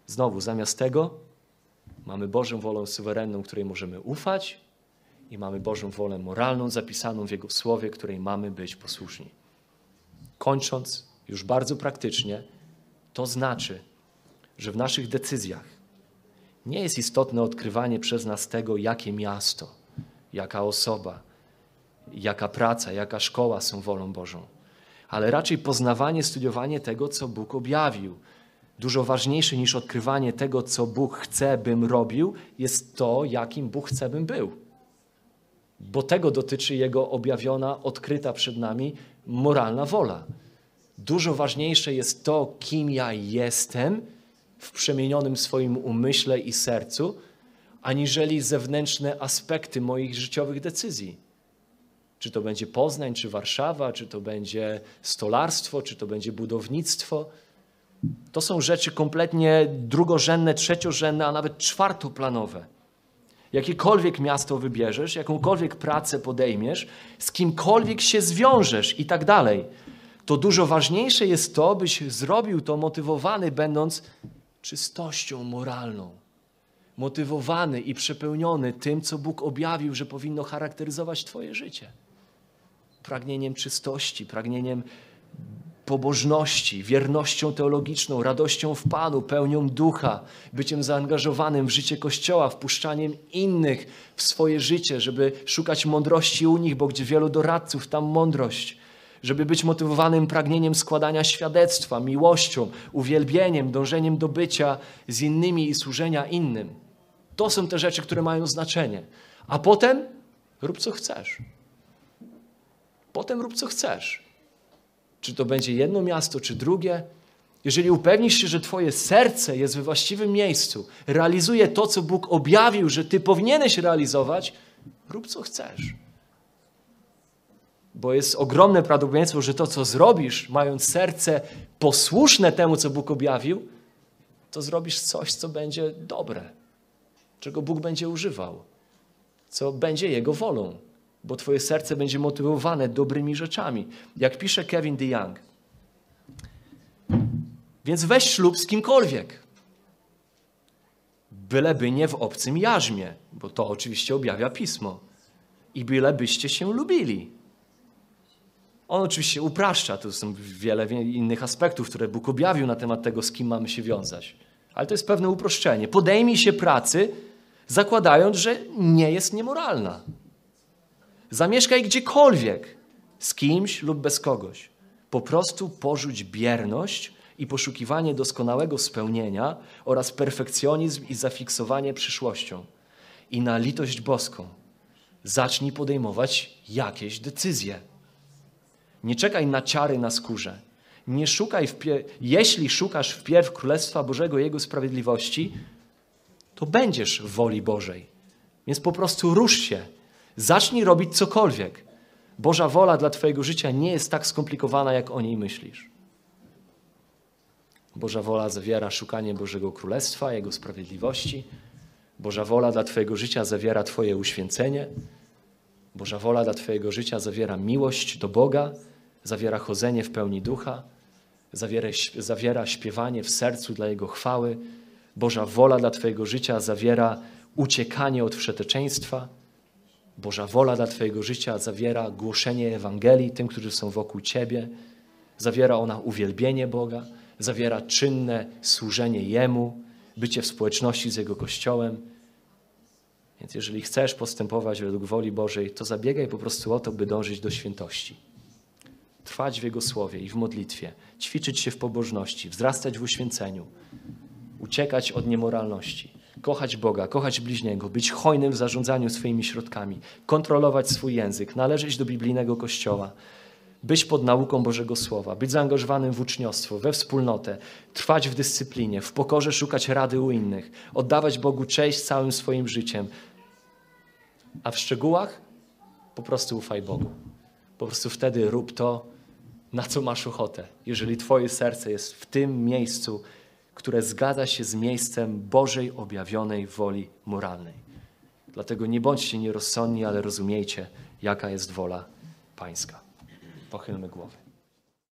Speaker 1: Znowu, zamiast tego mamy Bożą wolę suwerenną, której możemy ufać i mamy Bożą wolę moralną zapisaną w Jego Słowie, której mamy być posłuszni. Kończąc, już bardzo praktycznie, to znaczy, że w naszych decyzjach nie jest istotne odkrywanie przez nas tego, jakie miasto, jaka osoba, jaka praca, jaka szkoła są wolą Bożą, ale raczej poznawanie, studiowanie tego, co Bóg objawił. Dużo ważniejsze niż odkrywanie tego, co Bóg chce, bym robił, jest to, jakim Bóg chce, bym był. Bo tego dotyczy Jego objawiona, odkryta przed nami moralna wola. Dużo ważniejsze jest to, kim ja jestem w przemienionym swoim umyśle i sercu, aniżeli zewnętrzne aspekty moich życiowych decyzji. Czy to będzie Poznań, czy Warszawa, czy to będzie stolarstwo, czy to będzie budownictwo. To są rzeczy kompletnie drugorzędne, trzeciorzędne, a nawet czwartoplanowe. Jakiekolwiek miasto wybierzesz, jakąkolwiek pracę podejmiesz, z kimkolwiek się zwiążesz i tak dalej to dużo ważniejsze jest to, byś zrobił to motywowany, będąc czystością moralną. Motywowany i przepełniony tym, co Bóg objawił, że powinno charakteryzować Twoje życie. Pragnieniem czystości, pragnieniem pobożności, wiernością teologiczną, radością w Panu, pełnią ducha, byciem zaangażowanym w życie Kościoła, wpuszczaniem innych w swoje życie, żeby szukać mądrości u nich, bo gdzie wielu doradców, tam mądrość żeby być motywowanym pragnieniem składania świadectwa, miłością, uwielbieniem, dążeniem do bycia z innymi i służenia innym. To są te rzeczy, które mają znaczenie. A potem rób co chcesz. Potem rób co chcesz. Czy to będzie jedno miasto, czy drugie. Jeżeli upewnisz się, że Twoje serce jest we właściwym miejscu, realizuje to, co Bóg objawił, że Ty powinieneś realizować, rób co chcesz bo jest ogromne prawdopodobieństwo, że to, co zrobisz, mając serce posłuszne temu, co Bóg objawił, to zrobisz coś, co będzie dobre, czego Bóg będzie używał, co będzie Jego wolą, bo Twoje serce będzie motywowane dobrymi rzeczami. Jak pisze Kevin DeYoung. Więc weź ślub z kimkolwiek. Byleby nie w obcym jarzmie, bo to oczywiście objawia pismo. I byle byście się lubili. On oczywiście upraszcza, tu są wiele innych aspektów, które Bóg objawił na temat tego, z kim mamy się wiązać. Ale to jest pewne uproszczenie. Podejmij się pracy, zakładając, że nie jest niemoralna. Zamieszkaj gdziekolwiek, z kimś lub bez kogoś. Po prostu porzuć bierność i poszukiwanie doskonałego spełnienia oraz perfekcjonizm i zafiksowanie przyszłością. I na litość boską zacznij podejmować jakieś decyzje. Nie czekaj na ciary na skórze. Nie szukaj, jeśli szukasz wpierw Królestwa Bożego i Jego sprawiedliwości, to będziesz w woli Bożej. Więc po prostu rusz się. Zacznij robić cokolwiek. Boża wola dla Twojego życia nie jest tak skomplikowana, jak o niej myślisz. Boża wola zawiera szukanie Bożego Królestwa, Jego sprawiedliwości. Boża wola dla Twojego życia zawiera Twoje uświęcenie. Boża wola dla Twojego życia zawiera miłość do Boga, zawiera chodzenie w pełni ducha, zawiera, zawiera śpiewanie w sercu dla Jego chwały. Boża wola dla Twojego życia zawiera uciekanie od wszeteczeństwa. Boża wola dla Twojego życia zawiera głoszenie Ewangelii tym, którzy są wokół Ciebie. Zawiera ona uwielbienie Boga, zawiera czynne służenie Jemu, bycie w społeczności z Jego Kościołem. Więc jeżeli chcesz postępować według woli Bożej, to zabiegaj po prostu o to, by dążyć do świętości. Trwać w Jego słowie i w modlitwie, ćwiczyć się w pobożności, wzrastać w uświęceniu, uciekać od niemoralności, kochać Boga, kochać bliźniego, być hojnym w zarządzaniu swoimi środkami, kontrolować swój język, należeć do biblijnego kościoła, być pod nauką Bożego Słowa, być zaangażowanym w uczniostwo, we wspólnotę, trwać w dyscyplinie, w pokorze szukać rady u innych, oddawać Bogu cześć całym swoim życiem. A w szczegółach po prostu ufaj Bogu. Po prostu wtedy rób to, na co masz ochotę. Jeżeli Twoje serce jest w tym miejscu, które zgadza się z miejscem Bożej objawionej woli moralnej. Dlatego nie bądźcie nierozsądni, ale rozumiejcie, jaka jest wola Pańska. Pochylmy głowy.